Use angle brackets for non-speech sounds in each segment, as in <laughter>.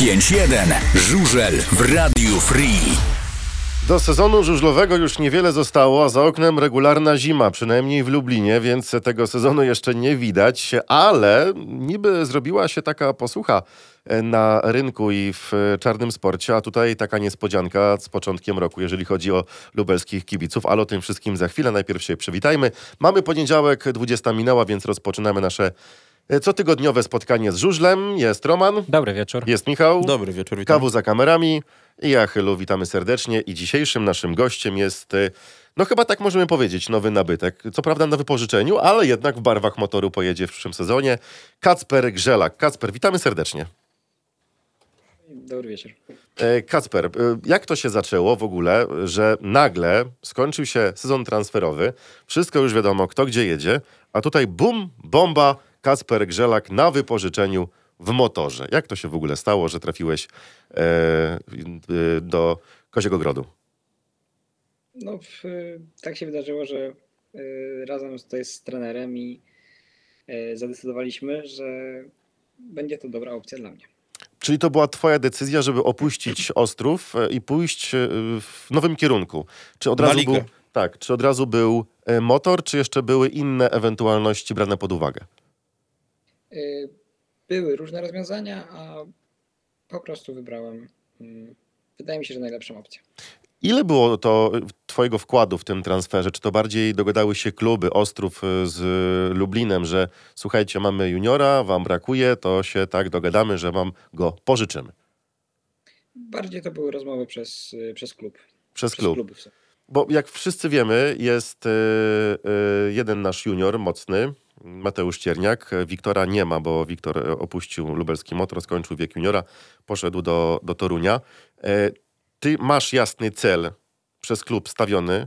95.1 Żużel w Radiu Free. Do sezonu żużlowego już niewiele zostało, a za oknem regularna zima, przynajmniej w Lublinie, więc tego sezonu jeszcze nie widać, ale niby zrobiła się taka posłucha e, na rynku i w czarnym sporcie, a tutaj taka niespodzianka z początkiem roku, jeżeli chodzi o lubelskich kibiców, ale o tym wszystkim za chwilę. Najpierw się przywitajmy. Mamy poniedziałek, 20 minęła, więc rozpoczynamy nasze e, cotygodniowe spotkanie z żużlem. Jest Roman, Dobry wieczór. jest Michał. Dobry wieczór, witam. Kawu za kamerami i ja, Chylu, witamy serdecznie. I dzisiejszym naszym gościem jest, y, no chyba tak możemy powiedzieć, nowy nabytek. Co prawda na wypożyczeniu, ale jednak w barwach motoru pojedzie w przyszłym sezonie. Kacper Grzelak. Kacper, witamy serdecznie. Dobry wieczór. E, Kacper, jak to się zaczęło w ogóle, że nagle skończył się sezon transferowy, wszystko już wiadomo, kto gdzie jedzie, a tutaj bum, bomba, Kacper Grzelak na wypożyczeniu w motorze. Jak to się w ogóle stało, że trafiłeś e, y, do Koziego Grodu? No, w, tak się wydarzyło, że y, razem tutaj z trenerem i y, zadecydowaliśmy, że będzie to dobra opcja dla mnie. Czyli to była twoja decyzja, żeby opuścić Ostrów e, i pójść e, w nowym kierunku? Czy od razu był, tak, czy od razu był e, motor, czy jeszcze były inne ewentualności brane pod uwagę? Y, Były różne rozwiązania, a po prostu wybrałem, mm, wydaje mi się, że najlepszą opcję. Ile było to twojego wkładu w tym transferze? Czy to bardziej dogadały się kluby Ostrów y, z Lublinem, że słuchajcie, mamy juniora, wam brakuje, to się tak dogadamy, że wam go pożyczymy? Bardziej to były rozmowy przez, y, przez klub. Przez Przez klub. Bo jak wszyscy wiemy, jest jeden nasz junior mocny, Mateusz Cierniak. Wiktora nie ma, bo Wiktor y, opuścił lubelski motor, skończył wiek juniora, poszedł do, do Torunia. E, Ty masz jasny cel przez klub stawiony,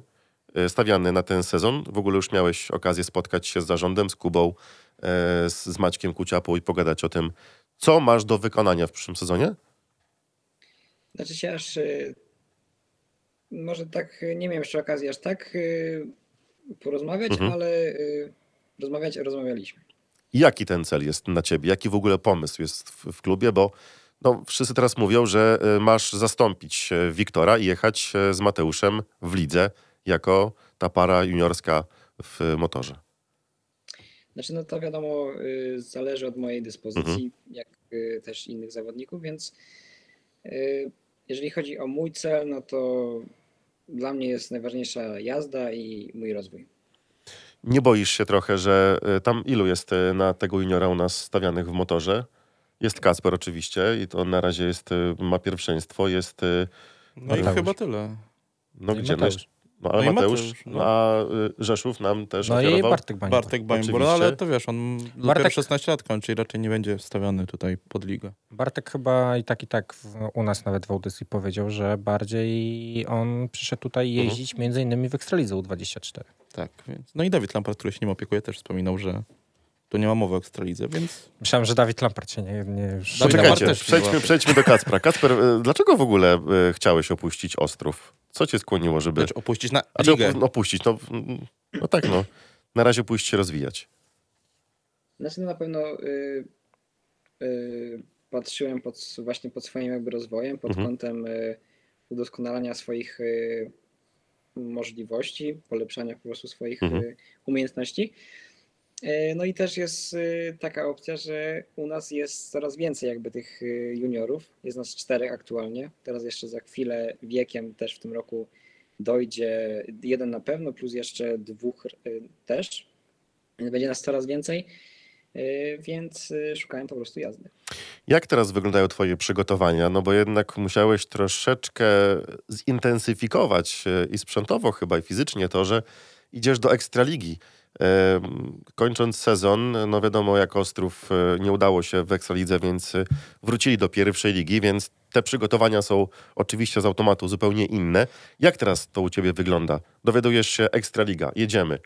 y, stawiany na ten sezon. W ogóle już miałeś okazję spotkać się z zarządem, z Kubą, e, z, Maćkiem Kuciapą i pogadać o tym, co masz do wykonania w przyszłym sezonie? Znaczy się aż, może tak, nie miałem jeszcze okazji aż tak porozmawiać, Mhm. ale rozmawiać rozmawialiśmy. Jaki ten cel jest na ciebie? Jaki w ogóle pomysł jest w, w klubie? Bo no, wszyscy teraz mówią, że y, masz zastąpić y, Wiktora i jechać y, z Mateuszem w lidze jako ta para juniorska w motorze. Znaczy, no to wiadomo, y, zależy od mojej dyspozycji, Mhm. jak y, też innych zawodników, więc y, jeżeli chodzi o mój cel, no to dla mnie jest najważniejsza jazda i mój rozwój. Nie boisz się trochę, że y, tam ilu jest y, na tego juniora u nas stawianych w motorze? Jest Kasper oczywiście i to na razie jest, y, ma pierwszeństwo, jest... No i chyba tyle. No I gdzie? No, Mateusz. No ale No i Mateusz, Mateusz, no. a y, Rzeszów nam też No i oferował. Bartek Bańbor. Bartek Bańbor, no ale to wiesz, on dopiero Bartek- 16 lat kończy i raczej nie będzie stawiany tutaj pod ligę. Bartek chyba i tak i tak w, u nas nawet w audycji powiedział, że bardziej on przyszedł tutaj Mhm. jeździć między innymi w Ekstralidze U24. Tak, więc. No i Dawid Lampard, który się nim opiekuje, też wspominał, że tu nie ma mowy o ekstralidze, więc Myślałem, że Dawid Lampard się nie, nie już nie przejdźmy, przejdźmy do Kacpra. Kacper, y, dlaczego w ogóle y, chciałeś opuścić Ostrów? Co cię skłoniło, żeby... znaczy opuścić na ligę. opu- opuścić? No, no tak, no. Na razie pójść się rozwijać. Znaczy, no na pewno y, y, patrzyłem pod, właśnie pod swoim jakby rozwojem, pod Mhm. kątem y, udoskonalania swoich y, możliwości, polepszania po prostu swoich Mhm. y, umiejętności. Y, No i też jest y, taka opcja, że u nas jest coraz więcej jakby tych y, juniorów. Jest nas czterech aktualnie. Teraz jeszcze za chwilę wiekiem też w tym roku dojdzie jeden na pewno, plus jeszcze dwóch y, też. Będzie nas coraz więcej, więc szukałem po prostu jazdy. Jak teraz wyglądają twoje przygotowania? No bo jednak musiałeś troszeczkę zintensyfikować e, i sprzętowo chyba, i fizycznie to, że idziesz do Ekstraligi. Kończąc sezon, no wiadomo, jak Ostrów e, nie udało się w Ekstralidze, więc e, wrócili do pierwszej ligi, więc te przygotowania są oczywiście z automatu zupełnie inne. Jak teraz to u ciebie wygląda? Dowiadujesz się Ekstraliga, jedziemy.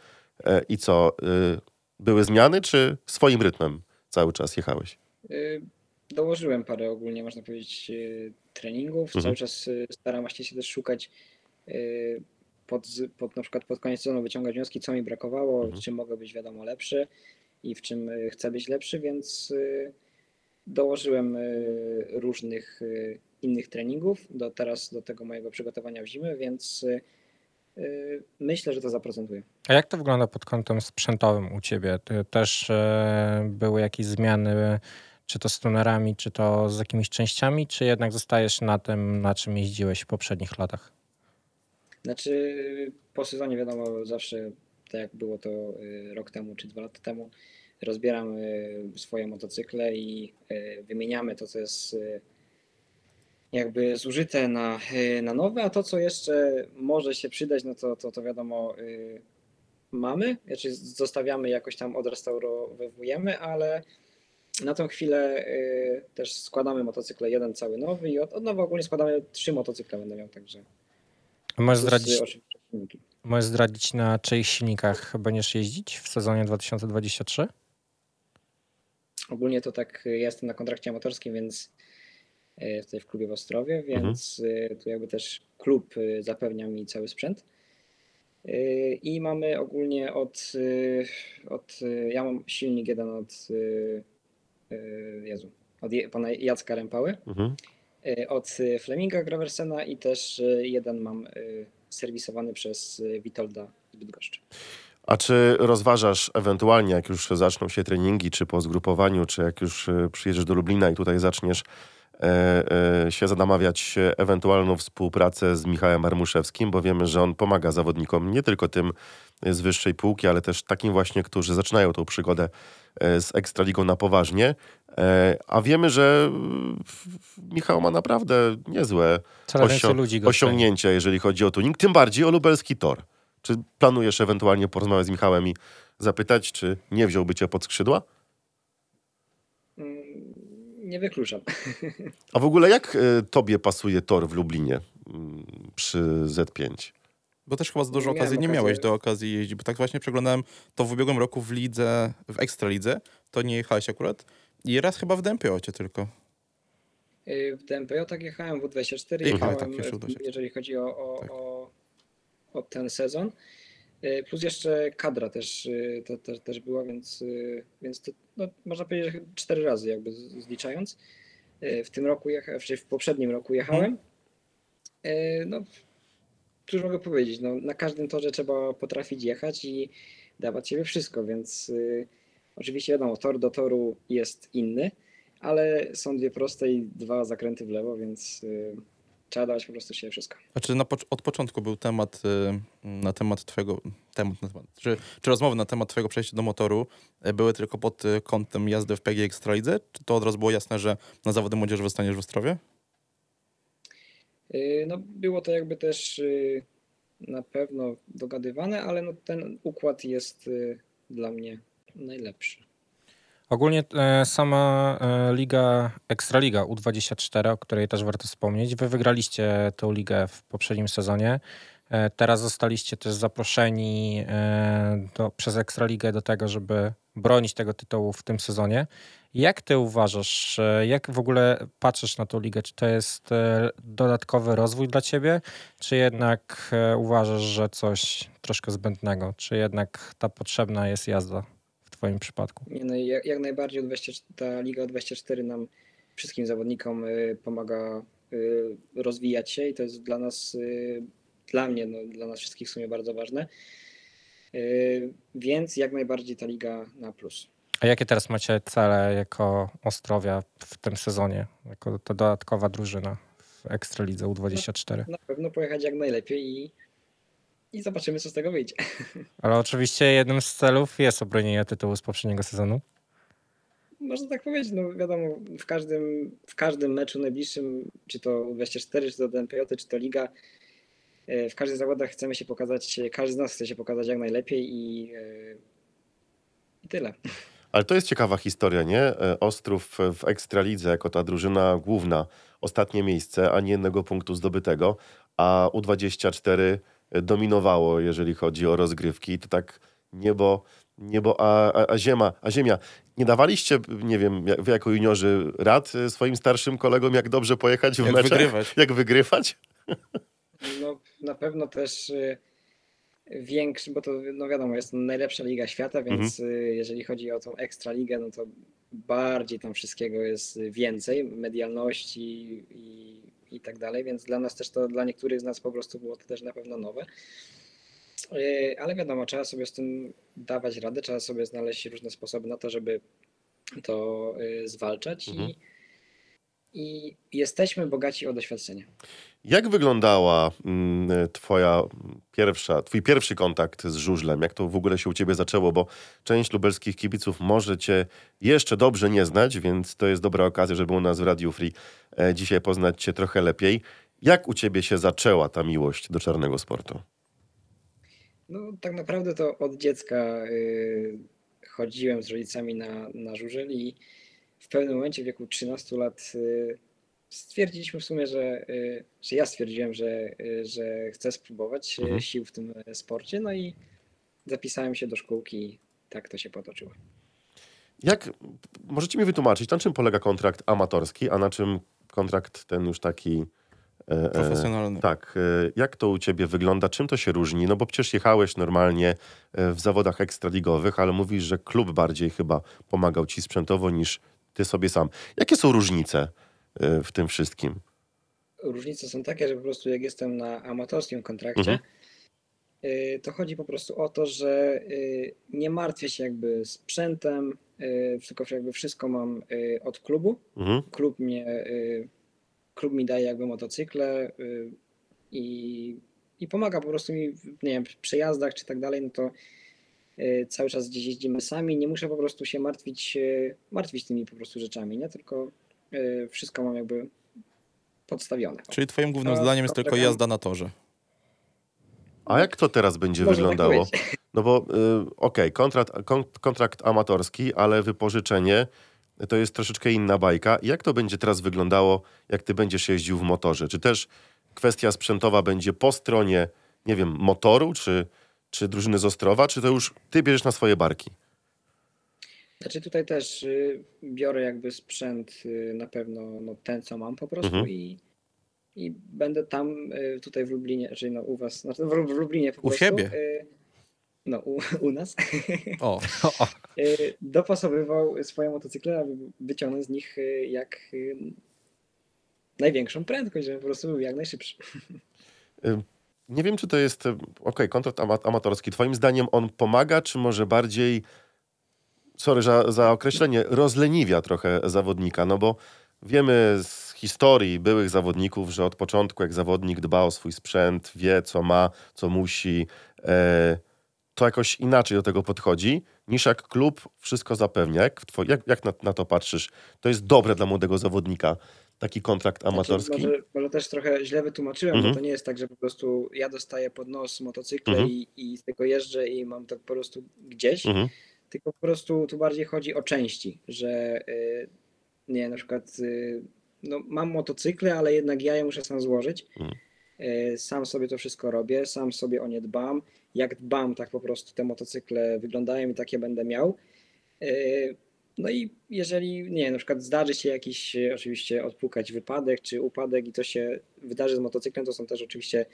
E, I co? Były zmiany, czy swoim rytmem cały czas jechałeś? Dołożyłem parę ogólnie, można powiedzieć, treningów. Mhm. Cały czas staram się też szukać pod, pod na przykład pod koniec sezonu wyciągać wnioski, co mi brakowało, Mhm. w czym mogę być wiadomo lepszy i w czym y, chcę być lepszy, więc y, dołożyłem y, różnych innych treningów do teraz do tego mojego przygotowania w zimę, więc myślę, że to zaprocentuje. A jak to wygląda pod kątem sprzętowym u ciebie? Też e, były jakieś zmiany, czy to z tunerami, czy to z jakimiś częściami, czy jednak zostajesz na tym, na czym jeździłeś w poprzednich latach? Znaczy po sezonie wiadomo zawsze tak jak było to y, rok temu czy dwa lata temu rozbieram swoje motocykle i y, wymieniamy to co jest y, jakby zużyte na, na nowe, a to co jeszcze może się przydać no to, to, to wiadomo mamy, znaczy zostawiamy jakoś tam odrestaurowujemy, ale na tą chwilę też składamy motocykle jeden cały nowy i od, od nowa ogólnie składamy trzy motocykle będę miał, także Możesz zdradzić, możesz zdradzić na czyich silnikach będziesz jeździć w sezonie 2023? Ogólnie to tak, ja jestem na kontrakcie amatorskim, więc y, tutaj w klubie w Ostrowie, więc y, tu jakby też klub y, zapewnia mi cały sprzęt. I mamy ogólnie od, od ja mam silnik jeden od Jezu, od Jacka Rępały, Mhm. Y, od Fleminga Graversena i też y, jeden mam y, serwisowany przez Witolda z Bydgoszczy. A czy rozważasz ewentualnie, jak już zaczną się treningi, czy po zgrupowaniu, czy jak już przyjedziesz do Lublina i tutaj zaczniesz e, e, się zamawiać ewentualną współpracę z Michałem Armuszewskim, bo wiemy, że on pomaga zawodnikom nie tylko tym z wyższej półki, ale też takim właśnie, którzy zaczynają tą przygodę z Ekstraligą na poważnie. E, a wiemy, że Michał ma naprawdę niezłe osiągnięcia, jeżeli chodzi o tuning, tym bardziej o lubelski tor. Czy planujesz ewentualnie porozmawiać z Michałem i zapytać, czy nie wziąłby cię pod skrzydła? Mm, Nie wykluczam. <laughs> A w ogóle jak e, tobie pasuje tor w Lublinie mm, przy Z5? Bo też chyba za dużo Nie okazji nie okazji. miałeś do okazji jeździć, bo tak właśnie przeglądałem to w ubiegłym roku w lidze, w Ekstralidze, to nie jechałeś akurat i raz chyba w DMPO-cie tylko. Y, W DMPO tak jechałem, W24 Aha, jechałem, tak, jeszcze W24. jeżeli chodzi o, o, Tak. o, o ten sezon. Y, Plus jeszcze kadra też, y, to, też była, więc, więc to, no, można powiedzieć, że cztery razy jakby zliczając. W tym roku, jecha, w poprzednim roku jechałem. Y, No, cóż mogę powiedzieć, no, na każdym torze trzeba potrafić jechać i dawać siebie wszystko, więc y, oczywiście wiadomo, tor do toru jest inny, ale są dwie proste i dwa zakręty w lewo, więc y, trzeba dawać po prostu siebie wszystko. Znaczy na pocz- od początku był temat y, na temat twojego, temat, na temat czy, czy rozmowy na temat twojego przejścia do motoru y, były tylko pod y, kątem jazdy w PG Ekstralidze? Czy to od razu było jasne, że na zawody młodzieży zostaniesz w Ostrowie? Y, No, było to jakby też y, na pewno dogadywane, ale no, ten układ jest y, dla mnie najlepszy. Ogólnie e, sama e, liga, Ekstraliga U24, o której też warto wspomnieć, wy wygraliście tę ligę w poprzednim sezonie. E, teraz zostaliście też zaproszeni do, przez Ekstraligę do tego, żeby bronić tego tytułu w tym sezonie. Jak ty uważasz, e, jak w ogóle patrzysz na tą ligę? Czy to jest e, dodatkowy rozwój dla ciebie, czy jednak e, uważasz, że coś troszkę zbędnego? Czy jednak ta potrzebna jest jazda w twoim przypadku? Nie, no, jak, jak najbardziej U24, ta Liga U24 nam wszystkim zawodnikom pomaga rozwijać się i to jest dla nas, dla mnie, no, dla nas wszystkich w sumie bardzo ważne. Więc jak najbardziej ta liga na plus. A jakie teraz macie cele jako Ostrowia w tym sezonie, jako ta dodatkowa drużyna w Ekstralidze U24? Na pewno pojechać jak najlepiej i, i zobaczymy, co z tego wyjdzie. <laughs> Ale oczywiście jednym z celów jest obronienie tytułu z poprzedniego sezonu. Można tak powiedzieć, no wiadomo, w każdym, w każdym meczu najbliższym, czy to U24, czy to DMPJ, czy to Liga, e, w każdych zawodach chcemy się pokazać, każdy z nas chce się pokazać jak najlepiej i, e, i tyle. Ale to jest ciekawa historia, nie? E, Ostrów w Ekstralidze jako ta drużyna główna, ostatnie miejsce, ani jednego punktu zdobytego, a U24 dominowało, jeżeli chodzi o rozgrywki. I to tak niebo, niebo a, a, a ziema, a ziemia. Nie dawaliście, nie wiem, jak- wy jako juniorzy rad e, swoim starszym kolegom, jak dobrze pojechać w Jak meczach? wygrywać? Jak wygrywać? No, na pewno też y, większy, bo to no wiadomo, jest to najlepsza liga świata, więc y, jeżeli chodzi o tą ekstra ligę, no to bardziej tam wszystkiego jest więcej, medialności i, i tak dalej, więc dla nas też to, dla niektórych z nas po prostu było to też na pewno nowe. E, ale wiadomo, trzeba sobie z tym dawać radę, trzeba sobie znaleźć różne sposoby na to, żeby to e, zwalczać Mhm. i, i jesteśmy bogaci o doświadczenie. Jak wyglądała mm, twoja pierwsza, twój pierwszy kontakt z żużlem? Jak to w ogóle się u ciebie zaczęło? Bo część lubelskich kibiców może cię jeszcze dobrze nie znać, więc to jest dobra okazja, żeby u nas w Radio Free e, dzisiaj poznać cię trochę lepiej. Jak u ciebie się zaczęła ta miłość do czarnego sportu? No tak naprawdę to od dziecka y, chodziłem z rodzicami na, na żużel i w pewnym momencie w wieku 13 lat y, stwierdziliśmy w sumie, że, y, że ja stwierdziłem, że, y, że chcę spróbować y, Mhm. sił w tym e, sporcie, no i zapisałem się do szkółki i tak to się potoczyło. Jak, możecie mi wytłumaczyć, na czym polega kontrakt amatorski, a na czym kontrakt ten już taki... e, e, Profesjonalny. Tak, e, jak to u ciebie wygląda, czym to się różni? No bo przecież jechałeś normalnie e, w zawodach ekstraligowych, ale mówisz, że klub bardziej chyba pomagał ci sprzętowo niż ty sobie sam. Jakie są różnice e, w tym wszystkim? Różnice są takie, że po prostu jak jestem na amatorskim kontrakcie, Mhm. y, to chodzi po prostu o to, że y, nie martwię się jakby sprzętem, y, tylko jakby wszystko mam y, od klubu. Mhm. Klub mnie, y, klub mi daje jakby motocykle y, i, i pomaga po prostu mi w nie wiem, przejazdach czy tak dalej, no to y, cały czas gdzieś jeździmy sami, nie muszę po prostu się martwić, y, martwić tymi po prostu rzeczami, nie? Tylko y, wszystko mam jakby podstawione. Czyli twoim głównym To- zdaniem jest to tylko jazda na torze. A jak to teraz będzie Można tak wyglądało? powiedzieć. <laughs> No bo y, okej, kontrakt, kon, kontrakt amatorski, ale wypożyczenie to jest troszeczkę inna bajka. Jak to będzie teraz wyglądało, jak ty będziesz jeździł w motorze? Czy też kwestia sprzętowa będzie po stronie, nie wiem, motoru, czy, czy drużyny z Ostrowa, czy to już ty bierzesz na swoje barki? Znaczy tutaj też y, biorę jakby sprzęt y, na pewno no, ten, co mam po prostu Mhm. i, i będę tam y, tutaj w Lublinie, czyli no u was, znaczy w, w Lublinie po U prostu. siebie? y, No u, <laughs> u nas. O, <laughs> y, dopasowywał swoje motocykle, aby wyciągnąć z nich y, jak y, największą prędkość, żeby po prostu był jak najszybszy. Nie wiem, czy to jest, okej, kontrakt ama amatorski. Twoim zdaniem on pomaga, czy może bardziej, sorry za, za określenie, rozleniwia trochę zawodnika? No bo wiemy z historii byłych zawodników, że od początku, jak zawodnik dba o swój sprzęt, wie, co ma, co musi, e, to jakoś inaczej do tego podchodzi, niż jak klub wszystko zapewnia. Jak, jak, jak na, na to patrzysz? To jest dobre dla młodego zawodnika, taki kontrakt amatorski? Znaczy, może, może też trochę źle wytłumaczyłem, Mhm. bo to nie jest tak, że po prostu ja dostaję pod nos motocykle Mhm. i, i z tego jeżdżę i mam to po prostu gdzieś. Mhm. Tylko po prostu tu bardziej chodzi o części, że y, nie, na przykład y, no, mam motocykle, ale jednak ja je muszę sam złożyć. Mhm. Y, Sam sobie to wszystko robię, sam sobie o nie dbam. Jak dbam, tak po prostu te motocykle wyglądają i takie będę miał. No i jeżeli, nie na przykład zdarzy się jakiś oczywiście odpukać wypadek czy upadek i to się wydarzy z motocyklem, to są też oczywiście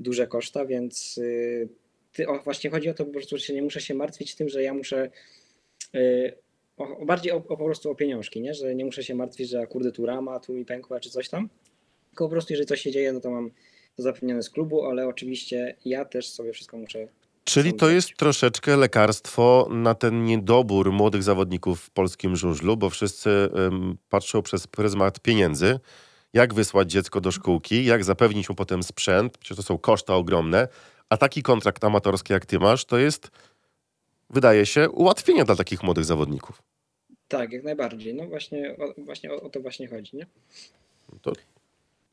duże koszta, więc ty, o, właśnie chodzi o to po prostu, że nie muszę się martwić tym, że ja muszę y, o, bardziej o, o, po prostu o pieniążki, nie? że nie muszę się martwić, że kurde tu rama, tu mi pękła czy coś tam, tylko po prostu jeżeli coś się dzieje, no to mam to zapewnione z klubu, ale oczywiście ja też sobie wszystko muszę Czyli to jest troszeczkę lekarstwo na ten niedobór młodych zawodników w polskim żużlu, bo wszyscy ym, patrzą przez pryzmat pieniędzy. Jak wysłać dziecko do szkółki, jak zapewnić mu potem sprzęt, przecież to są koszta ogromne, a taki kontrakt amatorski jak ty masz, to jest, wydaje się, ułatwienie dla takich młodych zawodników. Tak, jak najbardziej. No właśnie, o, właśnie o, o to właśnie chodzi, nie? To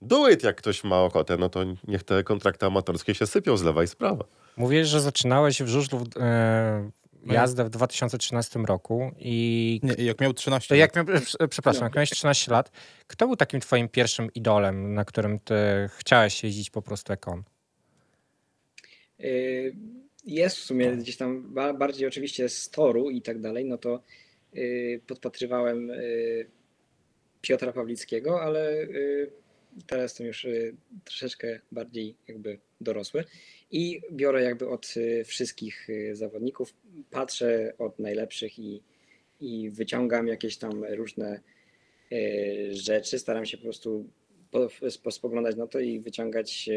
do it, jak ktoś ma ochotę, no to niech te kontrakty amatorskie się sypią z lewa i z prawa. Mówiłeś, że zaczynałeś w żużlu e, No jazdę w 2013 roku i nie, jak miał 13 to lat. jak miał, prze- przepraszam, No. jak miałeś 13 lat, kto był takim twoim pierwszym idolem, na którym ty chciałeś jeździć po prostu jak on? Y, Jest w sumie gdzieś tam ba- bardziej oczywiście z toru i tak dalej, no to y, podpatrywałem y, Piotra Pawlickiego, ale teraz jestem już troszeczkę bardziej jakby dorosły i biorę jakby od wszystkich zawodników, patrzę od najlepszych i, i wyciągam jakieś tam różne rzeczy. Staram się po prostu po, po, spoglądać na to i wyciągać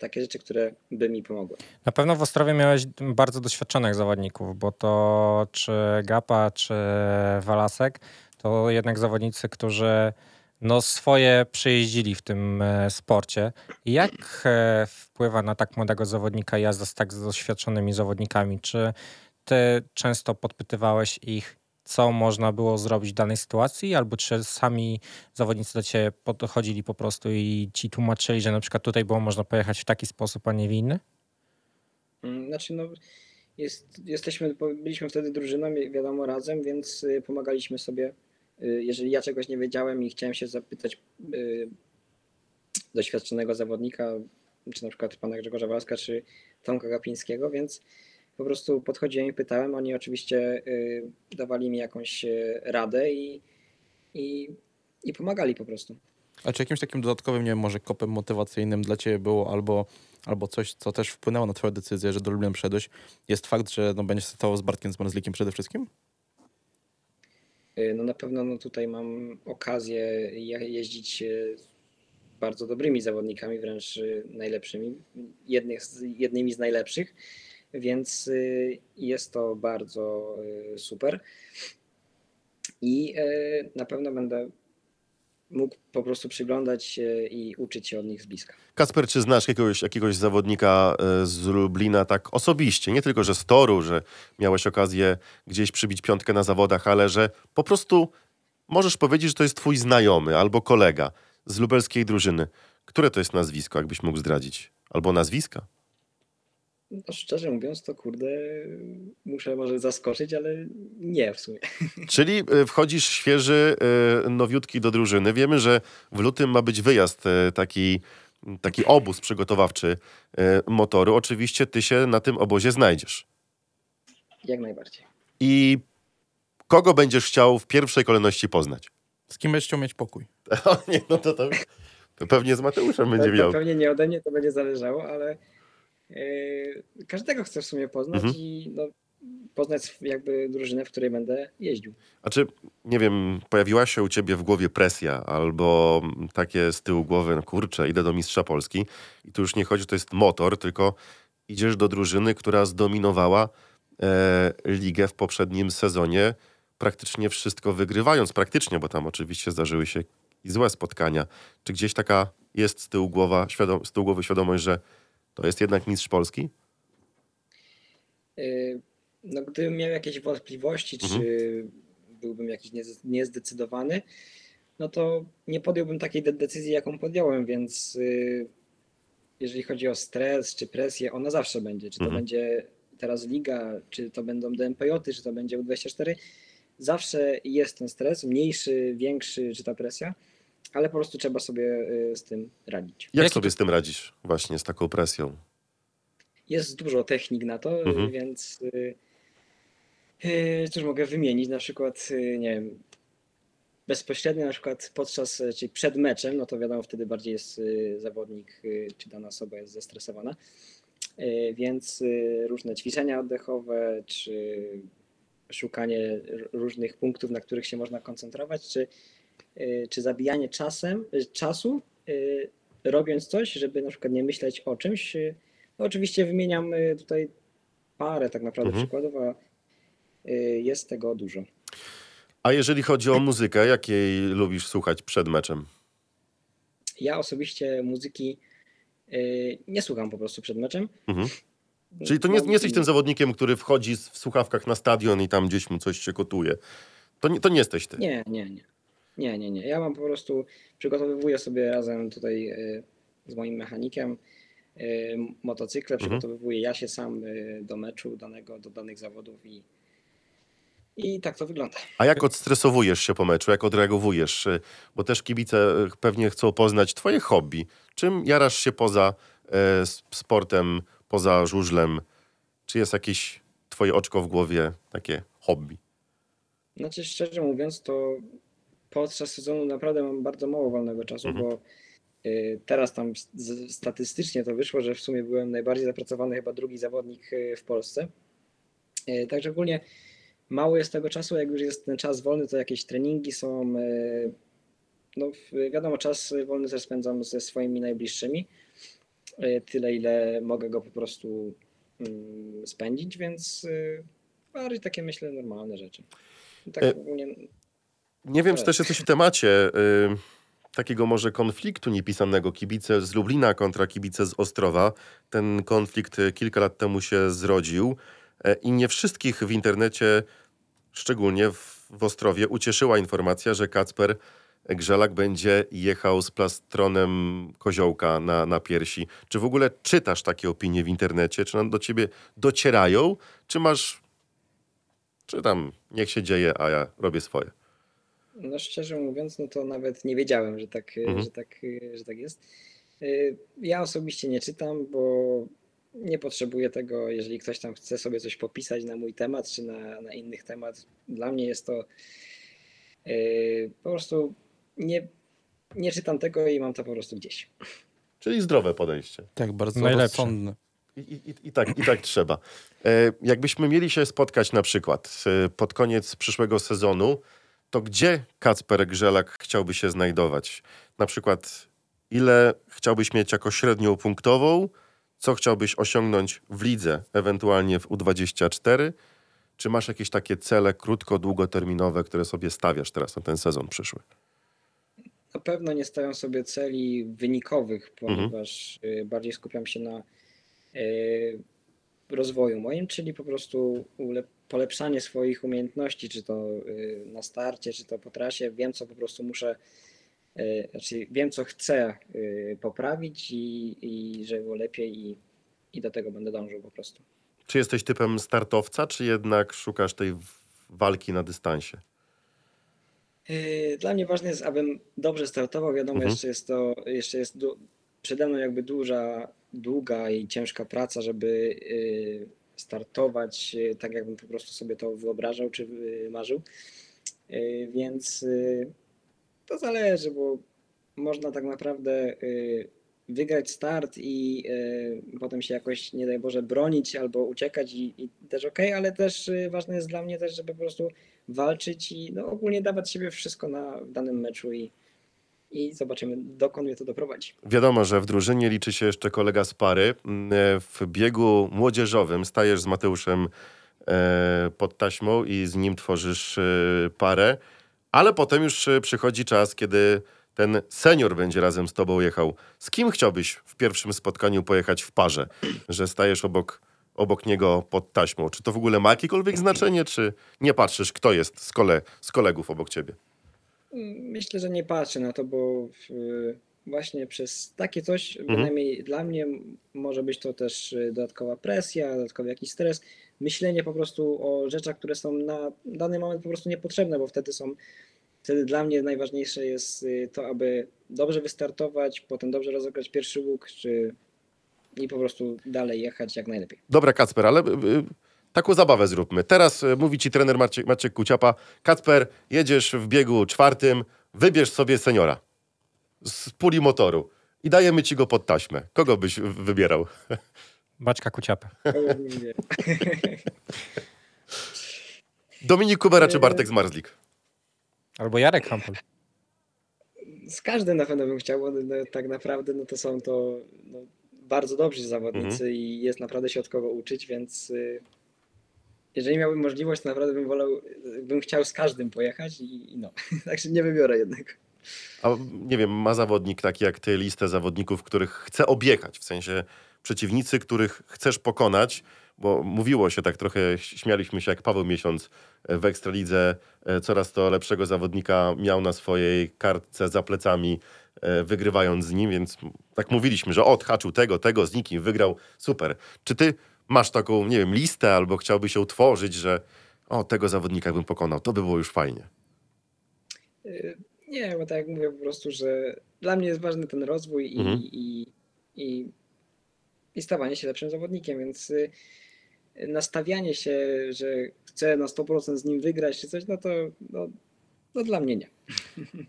takie rzeczy, które by mi pomogły. Na pewno w Ostrowie miałeś bardzo doświadczonych zawodników, bo to czy Gapa, czy Walasek, to jednak zawodnicy, którzy no swoje przejeździli w tym e, sporcie. Jak e, wpływa na tak młodego zawodnika jazda z tak doświadczonymi zawodnikami? Czy ty często podpytywałeś ich, co można było zrobić w danej sytuacji, albo czy sami zawodnicy do ciebie podchodzili po prostu i ci tłumaczyli, że na przykład tutaj było można pojechać w taki sposób, a nie w inny? Mm, znaczy, no, jest, jesteśmy, byliśmy wtedy drużyną, wiadomo, razem, więc y, pomagaliśmy sobie. Y, jeżeli ja czegoś nie wiedziałem i chciałem się zapytać y, doświadczonego zawodnika, czy na przykład pana Grzegorza Walaska, czy Tomka Gapińskiego, więc po prostu podchodziłem i pytałem. Oni oczywiście y, dawali mi jakąś y, radę i, i, i pomagali po prostu. A czy jakimś takim dodatkowym, nie wiem, może kopem motywacyjnym dla ciebie było albo, albo coś, co też wpłynęło na twoją decyzję, że do Lublin przedłeś, jest fakt, że no, będziesz stało z Bartkiem Zmarzlikiem przede wszystkim? Y, no na pewno no tutaj mam okazję jeździć z bardzo dobrymi zawodnikami, wręcz najlepszymi, jednych, jednymi z najlepszych więc y, jest to bardzo y, super. I y, na pewno będę mógł po prostu przyglądać się i uczyć się od nich z bliska. Kasper, czy znasz jakiegoś, jakiegoś zawodnika z Lublina tak osobiście? Nie tylko, że z toru, że miałeś okazję gdzieś przybić piątkę na zawodach, ale że po prostu możesz powiedzieć, że to jest twój znajomy albo kolega z lubelskiej drużyny. Które to jest nazwisko, jakbyś mógł zdradzić? Albo nazwiska? No szczerze mówiąc, to kurde, muszę może zaskoczyć, ale nie w sumie. <laughs> Czyli y, wchodzisz świeży, y, nowiutki do drużyny. Wiemy, że w lutym ma być wyjazd, y, taki, taki obóz przygotowawczy motoru. Oczywiście ty się na tym obozie znajdziesz. Jak najbardziej. I kogo będziesz chciał w pierwszej kolejności poznać? Z kim będziesz chciał mieć pokój? <laughs> o nie, no to, to, to pewnie z Mateuszem będzie miał. Pewnie nie ode mnie to będzie zależało, ale każdego chcę w sumie poznać mhm. i no, poznać jakby drużynę, w której będę jeździł. A czy, nie wiem, pojawiła się u ciebie w głowie presja albo takie z tyłu głowy, no kurczę, idę do mistrza Polski i tu już nie chodzi, to jest motor, tylko idziesz do drużyny, która zdominowała e, ligę w poprzednim sezonie, praktycznie wszystko wygrywając, praktycznie, bo tam oczywiście zdarzyły się i złe spotkania. Czy gdzieś taka jest z tyłu, głowa, świadom, z tyłu głowy świadomość, że to jest jednak mistrz Polski? Y, no, gdybym miał jakieś wątpliwości, mhm. czy byłbym jakiś niezdecydowany, no to nie podjąłbym takiej decyzji, jaką podjąłem, więc y, jeżeli chodzi o stres czy presję, ona zawsze będzie. Czy to mhm. będzie teraz liga, czy to będą DMPJ, czy to będzie U24, zawsze jest ten stres, mniejszy, większy, czy ta presja ale po prostu trzeba sobie y, z tym radzić. Jak sobie z tym radzisz właśnie, z taką presją? Jest dużo technik na to, mhm. więc yy, cóż mogę wymienić, na przykład, nie wiem, bezpośrednio na przykład podczas, czyli przed meczem, no to wiadomo, wtedy bardziej jest zawodnik, czy dana osoba jest zestresowana, więc różne ćwiczenia oddechowe, czy szukanie różnych punktów, na których się można koncentrować, czy Y, czy zabijanie czasem, y, czasu, y, robiąc coś, żeby na przykład nie myśleć o czymś. No oczywiście wymieniam tutaj parę tak naprawdę mhm. przykładów, a jest tego dużo. A jeżeli chodzi o muzykę, jakiej lubisz słuchać przed meczem? Ja osobiście muzyki nie słucham po prostu przed meczem. Mhm. Czyli to nie, nie jesteś tym zawodnikiem, który wchodzi w słuchawkach na stadion i tam gdzieś mu coś się kotuje. To nie, to nie jesteś ty. Nie, nie, nie. Nie, nie, nie. Ja mam po prostu, przygotowywuję sobie razem tutaj y, z moim mechanikiem y, motocykle, mhm. przygotowywuję ja się sam y, do meczu danego, do danych zawodów i, i tak to wygląda. A jak odstresowujesz się po meczu, jak odreagowujesz? Bo też kibice pewnie chcą poznać twoje hobby. Czym jarasz się poza e, sportem, poza żużlem? Czy jest jakieś twoje oczko w głowie, takie hobby? Znaczy szczerze mówiąc, to podczas sezonu naprawdę mam bardzo mało wolnego czasu, mhm. bo y, teraz tam statystycznie to wyszło, że w sumie byłem najbardziej zapracowany chyba drugi zawodnik y, w Polsce. Y, także ogólnie mało jest tego czasu, jak już jest ten czas wolny, to jakieś treningi są. No, wiadomo, czas wolny też spędzam ze swoimi najbliższymi. Tyle, ile mogę go po prostu mm, spędzić, więc bardziej takie myślę normalne rzeczy. Tak E, ogólnie Nie wiem, czy też jesteś w temacie y, takiego może konfliktu niepisanego kibice z Lublina kontra kibice z Ostrowa. Ten konflikt y, kilka lat temu się zrodził e, i nie wszystkich w internecie, szczególnie w, w Ostrowie, ucieszyła informacja, że Kacper Grzelak będzie jechał z plastronem koziołka na, na piersi. Czy w ogóle czytasz takie opinie w internecie? Czy one do ciebie docierają? Czy masz... Czy tam niech się dzieje, a ja robię swoje? No szczerze mówiąc, no to nawet nie wiedziałem, że tak, Mhm. że tak, że tak jest. E, Ja osobiście nie czytam, bo nie potrzebuję tego, jeżeli ktoś tam chce sobie coś popisać na mój temat czy na, na innych temat. Dla mnie jest to e, po prostu nie, nie czytam tego i mam to po prostu gdzieś. Czyli zdrowe podejście. Tak, bardzo Najlepsze. rozsądne. I, i, i, tak, I tak trzeba. E, jakbyśmy mieli się spotkać na przykład e, pod koniec przyszłego sezonu, to gdzie Kacper Grzelak chciałby się znajdować? Na przykład ile chciałbyś mieć jako średnią punktową? Co chciałbyś osiągnąć w lidze, ewentualnie w U24? Czy masz jakieś takie cele krótko, długoterminowe, które sobie stawiasz teraz na ten sezon przyszły? Na pewno nie stawiam sobie celi wynikowych, Mhm. ponieważ y, bardziej skupiam się na y, rozwoju moim, czyli po prostu polepszanie swoich umiejętności, czy to y, na starcie, czy to po trasie. Wiem, co po prostu muszę, y, znaczy wiem, co chcę y, poprawić i, i żeby było lepiej i, i do tego będę dążył po prostu. Czy jesteś typem startowca, czy jednak szukasz tej walki na dystansie? Dla mnie ważne jest, abym dobrze startował. Wiadomo, Mhm. jeszcze jest to, jeszcze jest przede mną jakby duża, długa i ciężka praca, żeby yy, startować yy, tak, jakbym po prostu sobie to wyobrażał czy yy, marzył. Więc to zależy, bo można tak naprawdę wygrać start i potem się jakoś, nie daj Boże, bronić albo uciekać i, i też okej, ale też ważne jest dla mnie też, żeby po prostu walczyć i no, ogólnie dawać siebie wszystko na w danym meczu i, i zobaczymy, dokąd mnie to doprowadzi. Wiadomo, że w drużynie liczy się jeszcze kolega z pary. Mm, e, W biegu młodzieżowym stajesz z Mateuszem e, pod taśmą i z nim tworzysz e, parę, ale potem już przychodzi czas, kiedy ten senior będzie razem z tobą jechał. Z kim chciałbyś w pierwszym spotkaniu pojechać w parze, że stajesz obok, obok niego pod taśmą? Czy to w ogóle ma jakiekolwiek znaczenie, czy nie patrzysz, kto jest z, kole, z kolegów obok ciebie? Myślę, że nie patrzę na to, bo właśnie przez takie coś, Mhm. bynajmniej dla mnie, może być to też y, dodatkowa presja, dodatkowy jakiś stres, myślenie po prostu o rzeczach, które są na dany moment po prostu niepotrzebne, bo wtedy są, wtedy dla mnie najważniejsze jest y, to, aby dobrze wystartować, potem dobrze rozegrać pierwszy łuk, czy i po prostu dalej jechać jak najlepiej. Dobra, Kacper, ale y, taką zabawę zróbmy. Teraz y, mówi ci trener Maciek, Maciek Kuciapa, Kacper, jedziesz w biegu czwartym, wybierz sobie seniora z puli motoru i dajemy ci go pod taśmę. Kogo byś wybierał? <laughs> Baćka Kuciapę. Nie. <laughs> Dominik Kubera czy Bartek Zmarzlik? Albo Jarek Hampel. z każdym na pewno bym chciał, bo no, tak naprawdę no, to są to no, bardzo dobrzy zawodnicy i jest naprawdę się od kogo uczyć, więc y, jeżeli miałbym możliwość, to naprawdę bym wolał, bym chciał z każdym pojechać i, i no, <laughs> także nie wybiorę jednego. A nie wiem, ma zawodnik taki jak ty listę zawodników, których chce objechać, w sensie przeciwnicy, których chcesz pokonać, bo mówiło się tak trochę, śmialiśmy się jak Paweł Miesiąc w Ekstralidze e, coraz to lepszego zawodnika miał na swojej kartce za plecami, e, wygrywając z nim, więc tak mówiliśmy, że odhaczył tego, tego, z nikim wygrał, super. Czy ty masz taką, nie wiem, listę albo chciałbyś ją tworzyć, że o, tego zawodnika bym pokonał, to by było już fajnie. Y, Nie, bo tak jak mówię po prostu, że dla mnie jest ważny ten rozwój i, Mhm. i, i, i stawanie się lepszym zawodnikiem, więc y, nastawianie się, że chcę na 100% z nim wygrać czy coś, no to no, no dla mnie nie.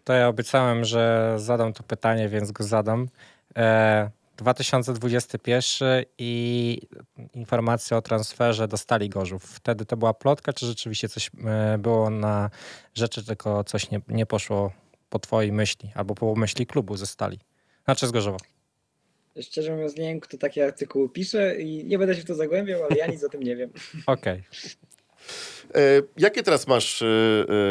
To ja obiecałem, że zadam to pytanie, więc go zadam. E, 2021 i informacja o transferze do Stali Gorzów. Wtedy to była plotka, czy rzeczywiście coś e, było na rzeczy, tylko coś nie, nie poszło po twojej myśli albo po myśli klubu ze Stali? Znaczy z Gorzowa. Szczerze mówiąc, nie wiem, kto takie artykuły pisze i nie będę się w to zagłębiał, ale ja nic o tym nie wiem. Okej. E, Jakie teraz masz, e,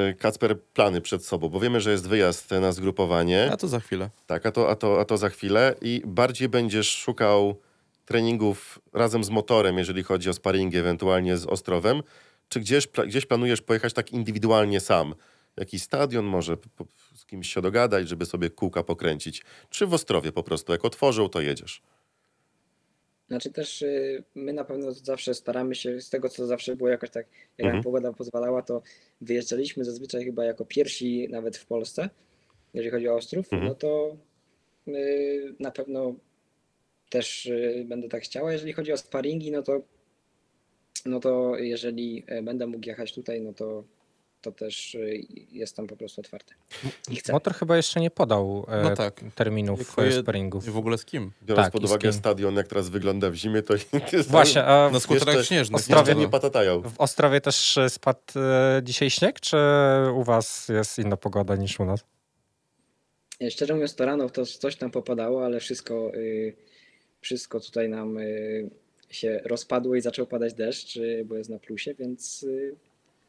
e, Kacper, plany przed sobą? Bo wiemy, że jest wyjazd na zgrupowanie. A to za chwilę. Tak, a to, a, to, a to za chwilę. I bardziej będziesz szukał treningów razem z motorem, jeżeli chodzi o sparingi, ewentualnie z Ostrowem, czy gdzieś, gdzieś planujesz pojechać tak indywidualnie sam? Jakiś stadion może z kimś się dogadać, żeby sobie kółka pokręcić? Czy w Ostrowie po prostu, jak otworzą, to jedziesz? Znaczy też y, my na pewno zawsze staramy się, z tego co zawsze było jakoś tak, jak Mhm. pogoda pozwalała, to wyjeżdżaliśmy zazwyczaj chyba jako pierwsi nawet w Polsce, jeżeli chodzi o Ostrów, Mhm. no to y, na pewno też y, będę tak chciała. Jeżeli chodzi o sparingi, no to no to jeżeli będę mógł jechać tutaj, no to, to też y, jestem po prostu otwarty. I chcę. Motor chyba jeszcze nie podał e, No tak. terminów e, sparingów. I w ogóle z kim? Biorąc Tak, pod uwagę stadion, jak teraz wygląda w zimie, to jest <laughs> Właśnie, a Na skuterach śnieżnych. Ostrowie nie patatają. w Ostrowie też e, spadł e, dzisiaj śnieg, czy u was jest inna pogoda niż u nas? E, Szczerze mówiąc, to rano to coś tam popadało, ale wszystko, y, wszystko tutaj nam y, się rozpadło i zaczął padać deszcz, y, bo jest na plusie, więc y,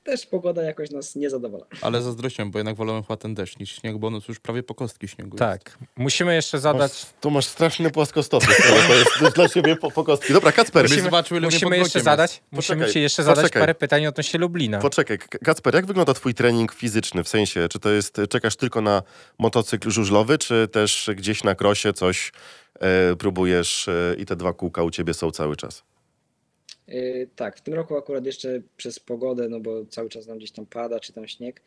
też pogoda jakoś nas nie zadowala. Ale zazdrościłem, bo jednak wolałem chyba ten deszcz niż śnieg, bo on już prawie po kostki śniegu jest. Tak. Musimy jeszcze zadać. Masz, tu masz straszne płaskostopy, to jest jest dla ciebie po, po kostki. Dobra, Kacper, Musimy- zobaczył, ile Musimy jeszcze zadać. Musimy Poczekaj, ci jeszcze zadać poczekaj. parę pytań odnośnie Lublina. Poczekaj, Kacper, jak wygląda twój trening fizyczny? W sensie, czy to jest, czekasz tylko na motocykl żużlowy, czy też gdzieś na krosie coś e, próbujesz e, i te dwa kółka u ciebie są cały czas? Y, Tak, w tym roku akurat jeszcze przez pogodę, no bo cały czas nam gdzieś tam pada, czy tam śnieg,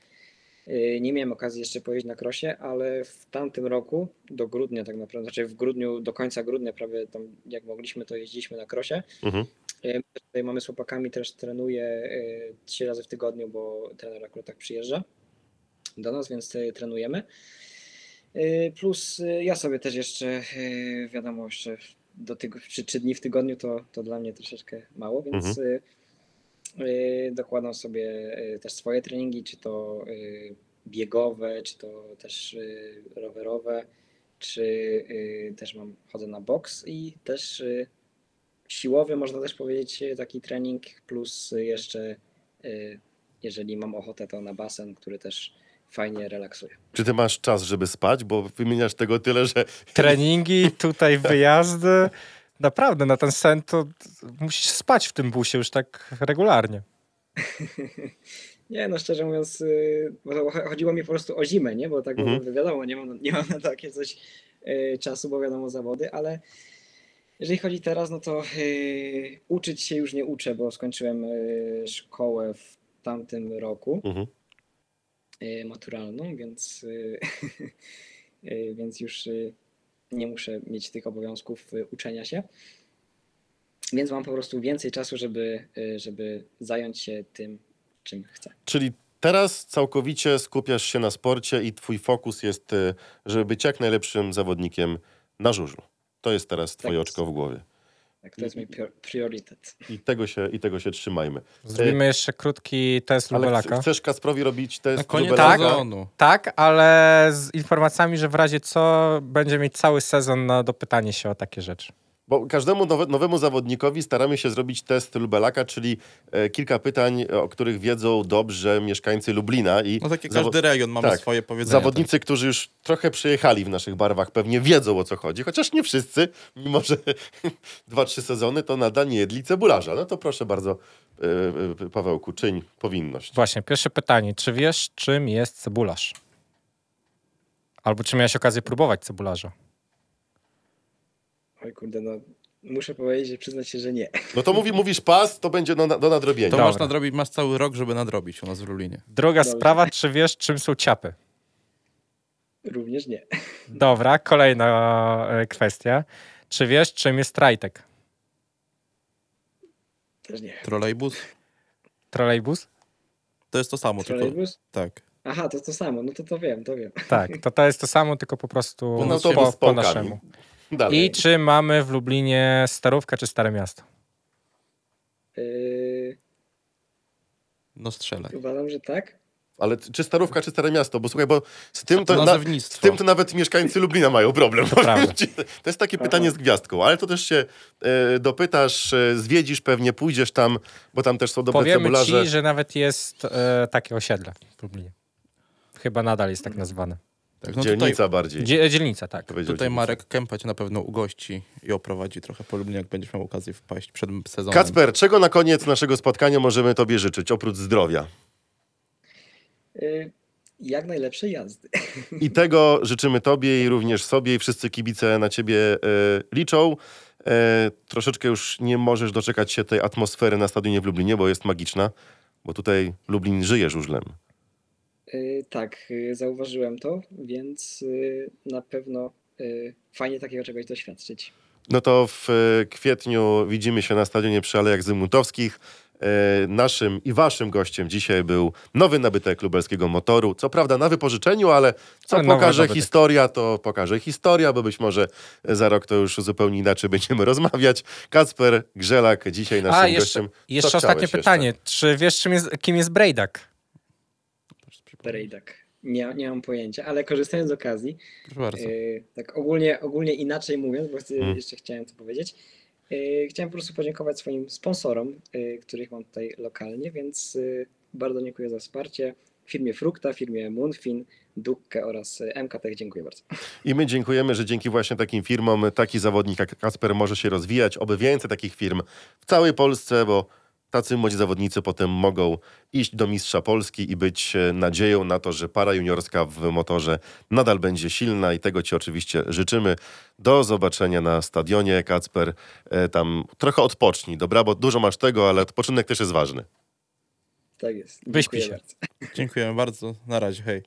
y, nie miałem okazji jeszcze pojeździć na krosie, ale w tamtym roku, do grudnia tak naprawdę, znaczy w grudniu, do końca grudnia prawie tam jak mogliśmy, to jeździliśmy na krosie. Mhm. Y, Tutaj mamy z chłopakami, też trenuję trzy razy w tygodniu, bo trener akurat tak przyjeżdża do nas, więc trenujemy. Plus ja sobie też jeszcze, wiadomo, jeszcze do tygo, czy trzy dni w tygodniu to, to dla mnie troszeczkę mało, więc y, y, dokładam sobie y, też swoje treningi, czy to biegowe, czy to też rowerowe, czy też mam, chodzę na boks i też siłowy, można też powiedzieć, taki trening, plus jeszcze, jeżeli mam ochotę, to na basen, który też fajnie relaksuje. Czy ty masz czas, żeby spać? Bo wymieniasz tego tyle, że Treningi, tutaj wyjazdy. Naprawdę, na ten sen to musisz spać w tym busie już tak regularnie. <laughs> Nie, no szczerze mówiąc, y, bo to cho- chodziło mi po prostu o zimę, nie? Bo tak Mhm. wiadomo, nie mam, nie mam na takie coś y, czasu, bo wiadomo zawody, ale jeżeli chodzi teraz, no to y, uczyć się już nie uczę, bo skończyłem y, szkołę w tamtym roku Mhm. Maturalną, więc, y, <laughs> y, więc już y, nie muszę mieć tych obowiązków y, uczenia się. Więc mam po prostu więcej czasu, żeby, y, żeby zająć się tym, czym chcę. Czyli teraz całkowicie skupiasz się na sporcie i twój fokus jest, żeby być jak najlepszym zawodnikiem na żużlu. To jest teraz twoje Tak. oczko w głowie. Tak, to jest mój prior- priorytet. I tego się, i tego się trzymajmy. Zrobimy jeszcze krótki test Ale Lubelaka. ch- chcesz Kasprowi robić test Na koniec Lubelaka? Tak. sezonu. Tak, ale z informacjami, że w razie co będzie mieć cały sezon na dopytanie się o takie rzeczy. Bo każdemu nowe, nowemu zawodnikowi staramy się zrobić test Lubelaka, czyli e, kilka pytań, o których wiedzą dobrze mieszkańcy Lublina. I No tak zawo- każdy rejon mamy tak. swoje powiedzenia. Zawodnicy, którzy już trochę przyjechali w naszych barwach, pewnie wiedzą o co chodzi, chociaż nie wszyscy, mimo że <laughs> dwa, trzy sezony to nadal nie jedli cebularza. No to proszę bardzo, e, e, Pawełku, czyń powinność. Właśnie, pierwsze pytanie. Czy wiesz, czym jest cebularz? Albo czy miałeś okazję próbować cebularza? Oj kurde, no muszę powiedzieć, że przyznać się, że nie. No to mówi, mówisz pas, to będzie do, do nadrobienia. To Dobra. masz nadrobić, masz cały rok, żeby nadrobić u nas w Lublinie. Druga Dobrze. sprawa, czy wiesz, czym są ciapy? Również nie. Dobra, kolejna e, kwestia. Czy wiesz, czym jest trajtek? Też nie. Trolejbus? Trolejbus? To jest to samo, tylko... Trolejbus? Tak. Aha, to to samo, no to to wiem, to wiem. Tak, to to jest to samo, tylko po prostu po, autobus z po pałkami. naszemu. Dalej. I czy mamy w Lublinie Starówkę czy Stare Miasto? Yy, No strzelaj. uważam, że tak. Ale czy Starówka, czy Stare Miasto? Bo słuchaj, bo z tym to, na, z tym to nawet mieszkańcy Lublina mają problem. prawda. <laughs> To jest takie pytanie z gwiazdką, ale to też się e, dopytasz, e, zwiedzisz pewnie, pójdziesz tam, bo tam też są dobre Powiemy cebularze. ci, że nawet jest e, takie osiedle w Lublinie. Chyba nadal jest tak nazwane. Tak, no Dzielnica tutaj, bardziej. Dzie- dzielnica, tak. tutaj dzielnica. Marek Kępa cię na pewno ugości i oprowadzi trochę po Lublinie, jak będziesz miał okazję wpaść przed sezonem. Kacper, czego na koniec naszego spotkania możemy tobie życzyć, oprócz zdrowia? Yy, jak najlepszej jazdy. <laughs> I tego życzymy tobie i również sobie i wszyscy kibice na ciebie e, liczą. E, troszeczkę już nie możesz doczekać się tej atmosfery na stadionie w Lublinie, bo jest magiczna, bo tutaj Lublin żyje żużlem. Yy, tak, yy, zauważyłem to, więc yy, na pewno fajnie takiego czegoś doświadczyć. No to w e, kwietniu widzimy się na stadionie przy Alejach Zygmuntowskich. E, Naszym i waszym gościem dzisiaj był nowy nabytek lubelskiego motoru. Co prawda na wypożyczeniu, ale co Ale pokaże nabytek. historia, to pokaże historia, bo być może za rok to już zupełnie inaczej <laughs> będziemy rozmawiać. Kacper Grzelak dzisiaj naszym A, jeszcze, gościem. Co jeszcze ostatnie jeszcze? pytanie. Czy wiesz, czym jest, kim jest Brejdak? Brejdak. Nie, nie mam pojęcia, ale korzystając z okazji, yy, tak ogólnie, ogólnie inaczej mówiąc, bo chcę, Mm. jeszcze chciałem to powiedzieć, yy, chciałem po prostu podziękować swoim sponsorom, yy, których mam tutaj lokalnie, więc bardzo dziękuję za wsparcie. Firmie Frukta, firmie Moonfin, Dukkę oraz MKTech. Dziękuję bardzo. I my dziękujemy, że dzięki właśnie takim firmom taki zawodnik jak Kasper może się rozwijać. Oby więcej takich firm w całej Polsce, bo tacy młodzi zawodnicy potem mogą iść do mistrza Polski i być e, nadzieją na to, że para juniorska w motorze nadal będzie silna i tego Ci oczywiście życzymy. Do zobaczenia na stadionie. Kacper, e, tam trochę odpocznij, dobra? Bo dużo masz tego, ale odpoczynek też jest ważny. Tak jest. Wyśpij Dziękuję się. bardzo. Dziękujemy bardzo. Na razie, hej.